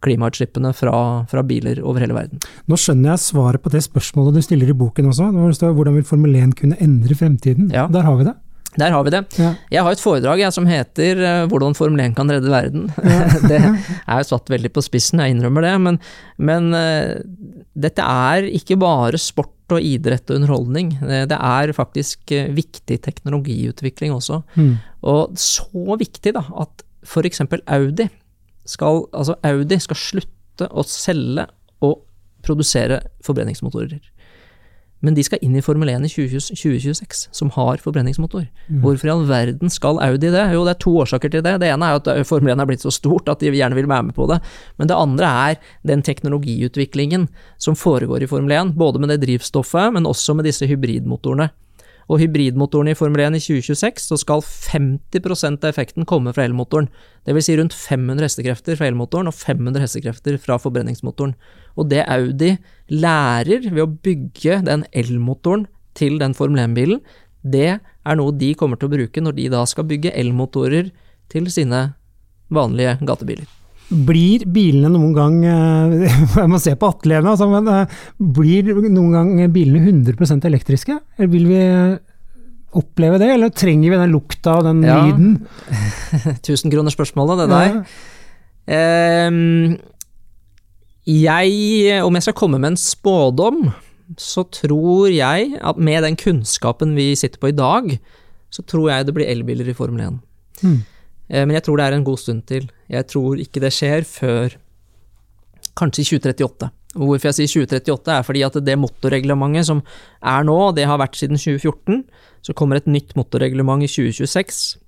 klimautslippene fra, fra, biler over hele verden. Nå skjønner jeg svaret på det spørsmålet du stiller i boken også. Hvordan vil Formel 1 kunne endre fremtiden? Ja. Der har vi det. Der har vi det. Ja. Jeg har et foredrag jeg, som heter uh, 'Hvordan Formel 1 kan redde verden'. Ja. det er jo satt veldig på spissen, jeg innrømmer det, men, men uh, dette er ikke bare sport og idrett og underholdning. Det er faktisk viktig teknologiutvikling også. Mm. Og så viktig da, at f.eks. Audi skal, altså Audi skal slutte å selge og produsere forbrenningsmotorer. Men de skal inn i Formel 1 i 2026, som har forbrenningsmotor. Mm. Hvorfor i all verden skal Audi det? Jo, det er to årsaker til det. Det ene er at Formel 1 er blitt så stort at de gjerne vil være med på det. Men det andre er den teknologiutviklingen som foregår i Formel 1, både med det drivstoffet, men også med disse hybridmotorene og hybridmotoren i Formel 1 i 2026, så skal 50% av effekten komme fra elmotoren. Dvs. Si rundt 500 hestekrefter fra elmotoren og 500 hestekrefter fra forbrenningsmotoren. Og det Audi lærer ved å bygge den elmotoren til den Formel 1-bilen, det er noe de kommer til å bruke når de da skal bygge elmotorer til sine vanlige gatebiler. Blir bilene noen gang eh, Jeg må se på Atle igjen, altså, men eh, blir noen gang bilene 100% elektriske? Eller vil vi oppleve det, eller trenger vi den lukta og den ja. lyden? Tusenkronersspørsmålet, det der. Ja. Ehm, jeg, om jeg skal komme med en spådom, så tror jeg at med den kunnskapen vi sitter på i dag, så tror jeg det blir elbiler i Formel 1. Mm. Eh, Men jeg tror det er en god stund til. Jeg tror ikke det skjer før kanskje i 2038. Og Hvorfor jeg sier 2038 er fordi at det motorreglementet som er nå, det har vært siden 2014, så kommer et nytt motorreglement i 2026.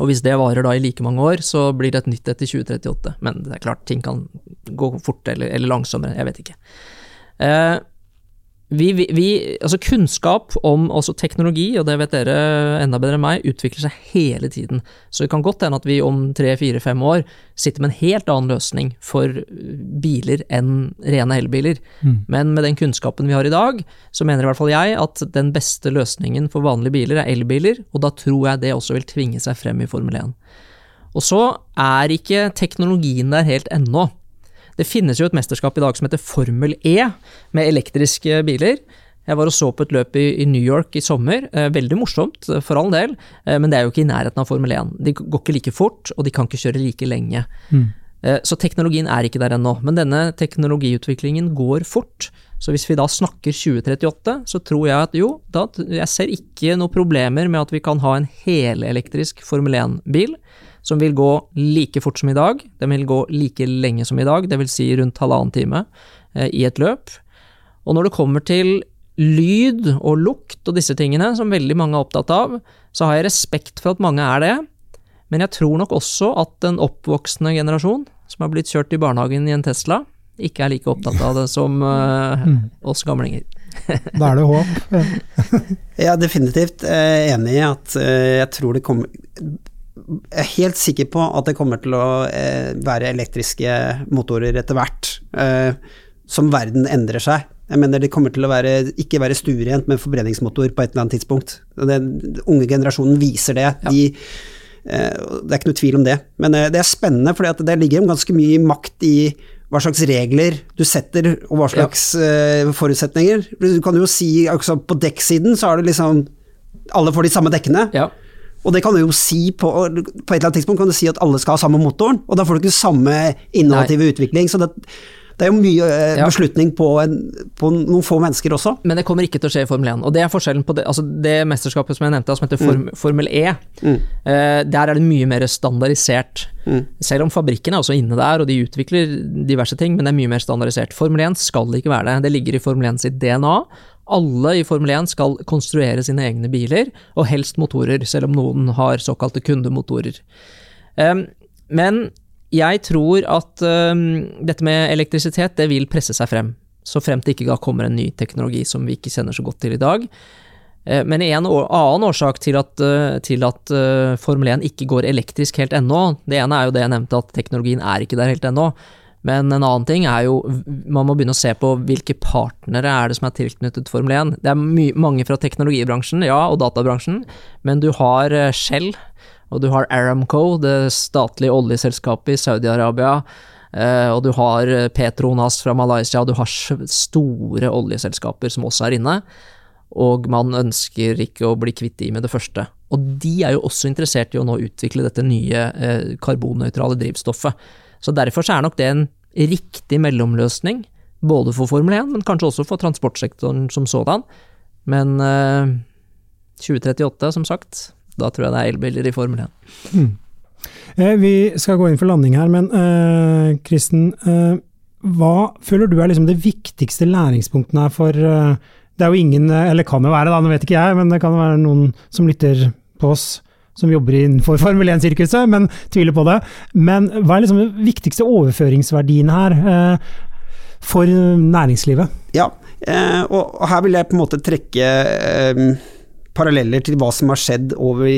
Og hvis det varer da i like mange år, så blir det et nytt etter 2038. Men det er klart, ting kan gå fort eller, eller langsommere, jeg vet ikke. Eh, vi, vi, vi, altså kunnskap om også teknologi, og det vet dere enda bedre enn meg, utvikler seg hele tiden. Så det kan godt hende at vi om tre, fire, fem år sitter med en helt annen løsning for biler enn rene elbiler. Mm. Men med den kunnskapen vi har i dag, så mener i hvert fall jeg at den beste løsningen for vanlige biler er elbiler, og da tror jeg det også vil tvinge seg frem i Formel 1. Og så er ikke teknologien der helt ennå. Det finnes jo et mesterskap i dag som heter Formel E, med elektriske biler. Jeg var og så på et løp i, New York i sommer. Eh, veldig morsomt, eh, for all del, eh, men det er jo ikke i nærheten av Formel 1. De går ikke like fort, og de kan ikke kjøre like lenge. Mm. Så teknologien er ikke der ennå, men denne teknologiutviklingen går fort. Så hvis vi da snakker 2038, så tror jeg at jo, da, jeg ser ikke noen problemer med at vi kan ha en helelektrisk Formel 1-bil som vil gå like fort som i dag. Den vil gå like lenge som i dag, dvs. Si rundt halvannen time eh, i et løp. Og når det kommer til lyd og lukt og disse tingene, som veldig mange er opptatt av, så har jeg respekt for at mange er det. Men jeg tror nok også at den oppvoksende generasjon, som har blitt kjørt i barnehagen i en Tesla, ikke er like opptatt av det som uh, oss gamlinger. Da er det håp. Ja. er definitivt. Er enig i at eh, jeg tror det kommer Jeg er helt sikker på at det kommer til å eh, være elektriske motorer etter hvert, eh, som verden endrer seg. Jeg mener det kommer til å være, ikke være stuerent med forbrenningsmotor på et eller annet tidspunkt. Den unge generasjonen viser det. De, eh, det er ikke noe tvil om det. Men det er spennende, for det ligger ganske mye makt i hva slags regler du setter, og hva slags eh, forutsetninger. Du kan jo si altså på dekksiden så har du liksom Alle får de samme dekkene. Ja. Og det kan du jo si på, på et eller annet tidspunkt kan du si at alle skal ha samme motoren, og da får du ikke samme innovative utvikling. Så det, det er jo mye eh, Ja. beslutning på, en, på noen få mennesker også. Men det kommer ikke til å skje i Formel 1. Og det er forskjellen på det, altså det mesterskapet som jeg nevnte, som heter Form, Formel E. Mm. Eh, der er det mye mer standardisert. Mm. Selv om fabrikken er også inne der, og de utvikler diverse ting, men det er mye mer standardisert. Formel 1 skal ikke være det. Det ligger i Formel 1 sitt DNA. Alle i Formel 1 skal konstruere sine egne biler, og helst motorer, selv om noen har såkalte kundemotorer. Um, men jeg tror at um, dette med elektrisitet, det vil presse seg frem. Så fremt det ikke kommer en ny teknologi som vi ikke kjenner så godt til i dag. Eh, Men en annen årsak til at, eh, til at eh, Formel 1 ikke går elektrisk helt ennå, det ene er jo det jeg nevnte, at teknologien er ikke der helt ennå. Men en annen ting er jo, man må begynne å se på hvilke partnere er det som er tilknyttet Formel 1. Det er my mange fra teknologibransjen, ja, og databransjen, men du har eh, Shell, og du har Aramco, det statlige oljeselskapet i Saudi-Arabia, Uh, og du har eh, Petronas fra Malaysia, og du har store oljeselskaper som også er inne og man ønsker ikke å bli kvitt de med det første. Og de er jo også interessert i å nå utvikle dette nye uh, karbonnøytrale drivstoffet. Så derfor er nok det en riktig mellomløsning, både for Formel 1, men kanskje også for transportsektoren som sådan. Men eh, 2038, som sagt, da tror jeg det er elbiler i Formel 1. Eh, Vi skal gå inn for landing her, men eh, Kristen, eh, hva føler du er liksom det viktigste læringspunktene her for eh, Det er jo ingen, eller kan jo være, da, nå vet ikke jeg, men det kan jo være noen som lytter på oss som jobber innenfor Formel 1-sirkuset, men tviler på det. Men hva er liksom den viktigste overføringsverdien her eh, for næringslivet? Ja, eh, og og her vil jeg på en måte trekke eh, paralleller til hva som har skjedd over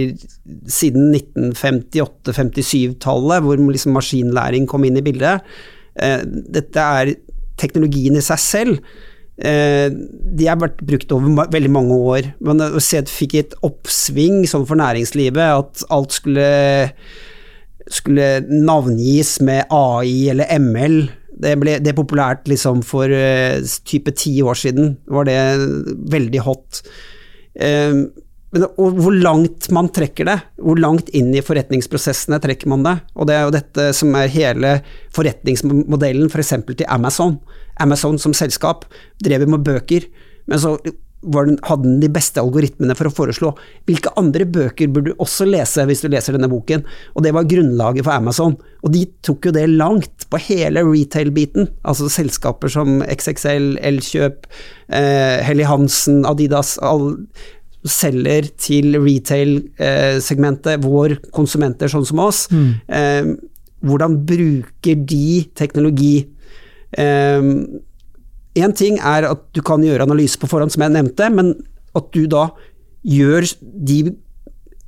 siden 1958-57-tallet, hvor liksom maskinlæring kom inn i bildet. Eh, dette er teknologien i seg selv. Eh, de har vært brukt over veldig mange år. Men å se at fikk et oppsving sånn for næringslivet, at alt skulle, skulle navngis med AI eller ML, det ble det populært liksom for eh, type ti år siden, var det veldig hot. Eh, men, og hvor langt man trekker det. Hvor langt inn i forretningsprosessene trekker man det. Og det er jo dette som er hele forretningsmodellen f.eks. For til Amazon. Amazon som selskap drev med bøker, men så den, hadde den de beste algoritmene for å foreslå hvilke andre bøker burde du også lese hvis du leser denne boken, og det var grunnlaget for Amazon. Og de tok jo det langt på hele retail-biten, altså selskaper som XXL, Elkjøp, eh, Helly Hansen, Adidas, all, selger til retail-segmentet, vår konsumenter sånn som oss. Mm. Eh, hvordan bruker de teknologi? Eh, en ting er at du kan gjøre analyse på forhånd, som jeg nevnte, men at du da gjør de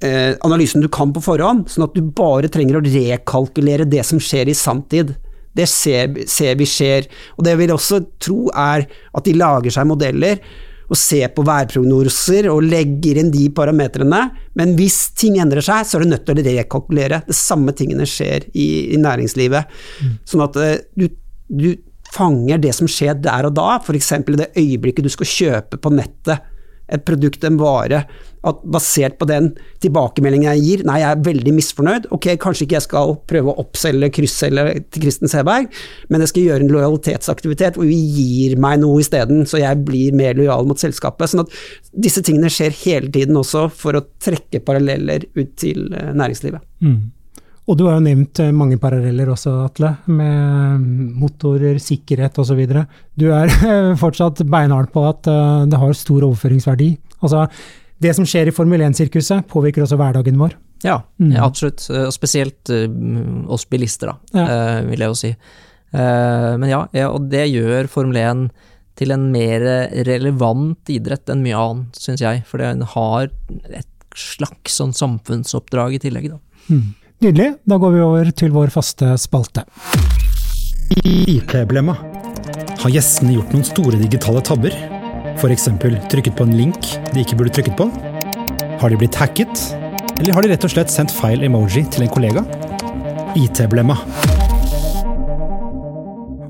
eh, analysene du kan på forhånd, sånn at du bare trenger å rekalkulere det som skjer i sanntid. Det ser, ser vi skjer. Og det jeg vil også tro er at de lager seg modeller og ser på værprognoser og legger inn de parametrene, men hvis ting endrer seg, så er du nødt til å rekalkulere. Det samme tingene skjer i, i næringslivet. Mm. Sånn at eh, du, du fanger det som skjer der og da, f.eks. i det øyeblikket du skal kjøpe på nettet et produkt, en vare, at basert på den tilbakemeldingen jeg gir, nei, jeg er veldig misfornøyd, ok, kanskje ikke jeg skal prøve å oppselge krysselge til Kristen Seberg, men jeg skal gjøre en lojalitetsaktivitet hvor vi gir meg noe isteden, så jeg blir mer lojal mot selskapet. Sånn at disse tingene skjer hele tiden også for å trekke paralleller ut til eh, næringslivet. Mm. Og du har jo nevnt eh, mange paralleller også, Atle, med motorer, sikkerhet osv. Du er fortsatt beinhard på at eh, det har stor overføringsverdi. Altså, det som skjer i Formel 1-sirkuset, påvirker også hverdagen vår. Ja, mm. absolutt. Og spesielt oss bilister, da, ja. vil jeg jo si. Men ja, ja, og det gjør Formel 1 til en mer relevant idrett enn mye annet, syns jeg. For den har et slags sånn samfunnsoppdrag i tillegg, da. Mm. Nydelig. Da går vi over til vår faste spalte. IT-blemma. Har gjestene gjort noen store digitale tabber? F.eks. trykket på en link de ikke burde trykket på? Har de blitt hacket? Eller har de rett og slett sendt feil emoji til en kollega? IT-blemma.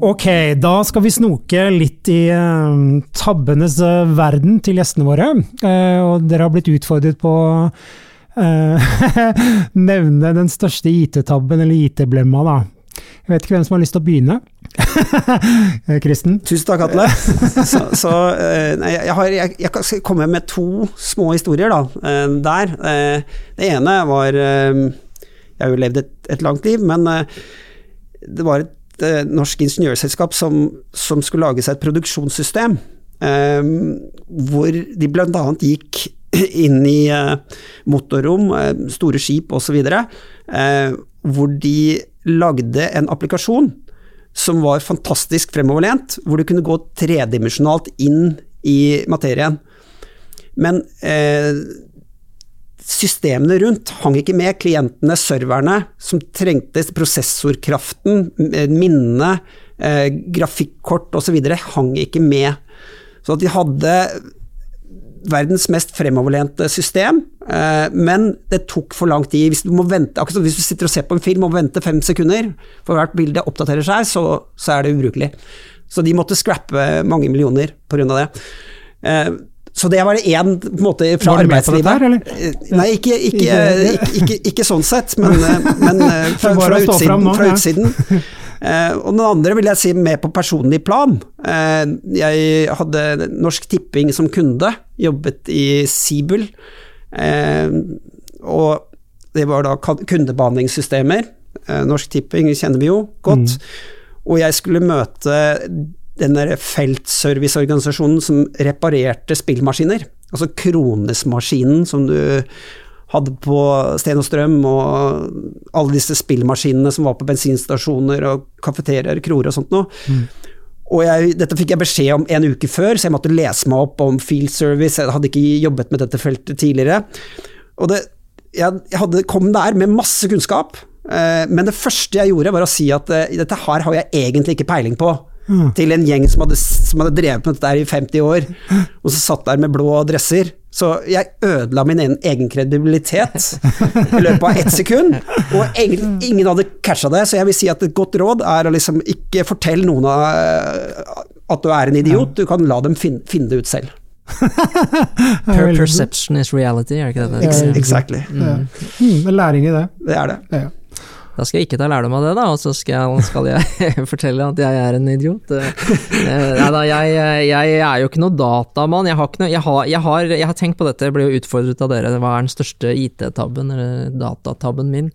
Ok, da skal vi snoke litt i uh, tabbenes uh, verden til gjestene våre. Uh, og dere har blitt utfordret på Eh, nevne den største IT-tabben, eller IT-blemma, da. Jeg vet ikke hvem som har lyst til å begynne. Kristen? Tusen takk, Atle. så, så eh, nei, jeg, har, jeg, jeg, skal komme med to små historier da, eh, der. Det ene var Jeg har jo levd et, et langt liv, men det var et norsk ingeniørselskap som, som skulle lage seg et produksjonssystem. hvor de bl.a. gikk inn i eh, motorrom, eh, store skip osv., eh, hvor de lagde en applikasjon som var fantastisk fremoverlent, hvor du kunne gå tredimensjonalt inn i materien. Men eh, systemene rundt hang ikke med. Klientene, serverne, som trengte prosessorkraften, minnene, eh, grafikkort osv., hang ikke med. Så de hadde verdens mest fremoverlente system, eh, men det tok for lang tid. Hvis du, må vente, akkurat hvis du sitter og ser på en film og må vente fem sekunder for hvert bilde oppdaterer seg, så, så er det ubrukelig. Så de måtte scrappe mange millioner pga. det. Eh, så det var det én måte fra arbeidslivet. Var du med på dette eller? Eh, nei, ikke, ikke, ikke, ikke sånn sett, men, men fra, fra, utsiden, fra utsiden. Eh, og den andre vil jeg si mer på personlig plan. Eh, jeg hadde Norsk Tipping som kunde, jobbet i Sibul. Eh, og det var da kundebehandlingssystemer. Norsk Tipping kjenner vi jo godt. Mm. Og jeg skulle møte den feltserviceorganisasjonen som reparerte spillmaskiner. Altså Kronesmaskinen som du hadde på Sten og Strøm, og alle disse spillmaskinene som var på bensinstasjoner og kafeteriaer, kroer og sånt noe. Mm. Og jeg, dette fikk jeg beskjed om en uke før, så jeg måtte lese meg opp om field service, jeg hadde ikke jobbet med dette feltet tidligere. Og det, jeg, jeg hadde, kom der med masse kunnskap, eh, men det første jeg gjorde var å si at eh, dette her har jeg egentlig ikke peiling på. Mm. Til en gjeng som hadde, som hadde drevet med dette i 50 år, og så satt der med blå dresser. Så jeg ødela min egen, kredibilitet i løpet av ett sekund, og ingen, ingen hadde catcha det. Så jeg vil si at et godt råd er å liksom ikke fortelle noen av, at du er en idiot, du kan la dem finne, finne det ut selv. Per perception is reality, er det ikke det? Det? Exactly. Mm. Mm, læring i det. Det er det. Ja. Da skal jeg ikke ta lærdom av det, da, og så skal skal jeg fortelle at jeg er en idiot. Eh, Nei da, jeg, jeg er jo ikke noe datamann. Jeg har, noe, jeg, har, jeg, har, jeg har tenkt på dette, jeg ble jo utfordret av dere. Hva er den største IT-tabben, eller datatabben min?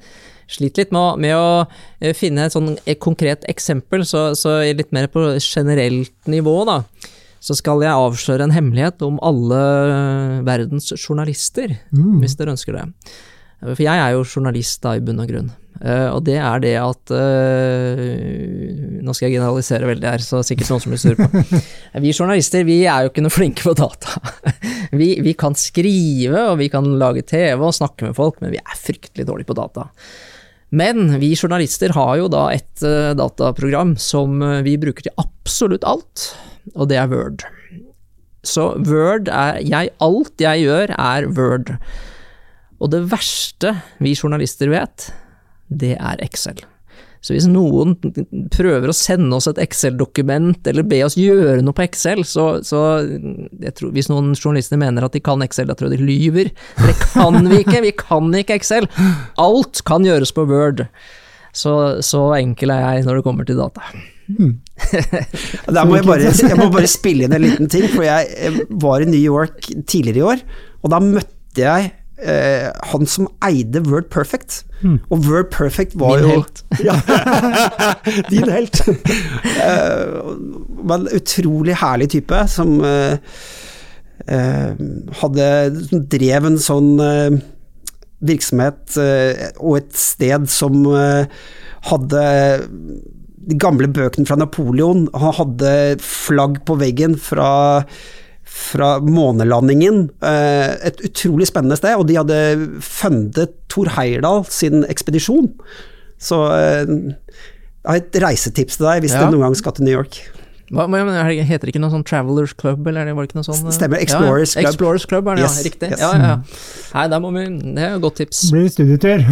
Sliter litt med med å eh, finne et sånn et konkret eksempel, så, så litt mer på generelt nivå, da. Så skal jeg avsløre en hemmelighet om alle verdens journalister, Mm. hvis dere ønsker det. For jeg er jo journalist da, i bunn og grunn. Eh, og det er det at uh, Nå skal jeg generalisere veldig her, så sikkert noen som blir sur på. Vi journalister vi er jo ikke noe flinke på data. Vi, vi kan skrive, og vi kan lage TV og snakke med folk, men vi er fryktelig dårlige på data. Men vi journalister har jo da et uh, dataprogram som vi bruker til absolutt alt, og det er Word. Så Word er jeg, Alt jeg gjør, er Word. Og det verste vi journalister vet, det er Excel. Så hvis noen prøver å sende oss et Excel-dokument, eller be oss gjøre noe på Excel, så, så tror, Hvis noen journalister mener at de kan Excel, da tror jeg de lyver. Det kan vi ikke, vi kan ikke Excel. Alt kan gjøres på Word. Så, så enkel er jeg når det kommer til data. Der må jeg, bare, jeg må bare spille inn en liten ting, for jeg var i New York tidligere i år, og da møtte jeg eh, han som eide Word Perfect. Og Word Perfect var Min jo helt. Ja, din helt. Eh, var en utrolig herlig type som eh, eh, hadde som drev en sånn eh, virksomhet eh, og et sted som eh, hadde de gamle bøkene fra Napoleon. Han hadde flagg på veggen fra, fra månelandingen. Eh, et utrolig spennende sted, og de hadde fundet Thor Heyerdahl sin ekspedisjon. Så eh, jeg har et reisetips til deg hvis Ja. du noen gang skal til New York. Hva, men er heter det ikke noe sånn Travelers Club, eller var det ikke noe sånn eh? Stemmer, Explorers ja, ja. Club. Explorers Club er det, Yes, ja. Riktig. yes. Ja, ja. Nei, der må vi Det er jo godt tips. Blir det studietur.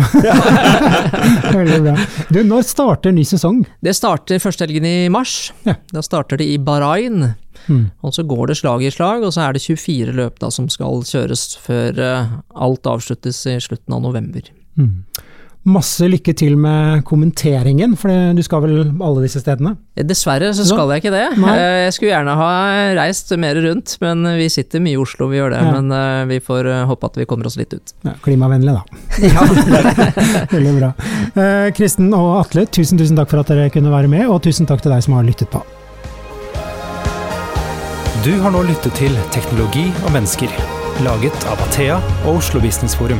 Veldig bra. Du, når starter ny sesong? Det starter første helgen i mars. Ja. Da starter det i Bahrain. Mm. Og så går det slag i slag, og så er det 24 løp da som skal kjøres før eh, alt avsluttes i slutten av november. Mm. Masse lykke til med kommenteringen, for du skal vel alle disse stedene? Dessverre så skal jeg ikke det. Nei. Eh, Jeg skulle gjerne ha reist mer rundt, men vi sitter mye i Oslo, vi gjør det. Ja. Men eh, vi får eh, håpe at vi kommer oss litt ut. Ja, klimavennlig, da. Veldig bra. Eh, Kristen og Atle, tusen, tusen takk for at dere kunne være med, og tusen takk til deg som har lyttet på. Du har nå lyttet til Teknologi og mennesker, laget av Athea og Oslo Business Forum.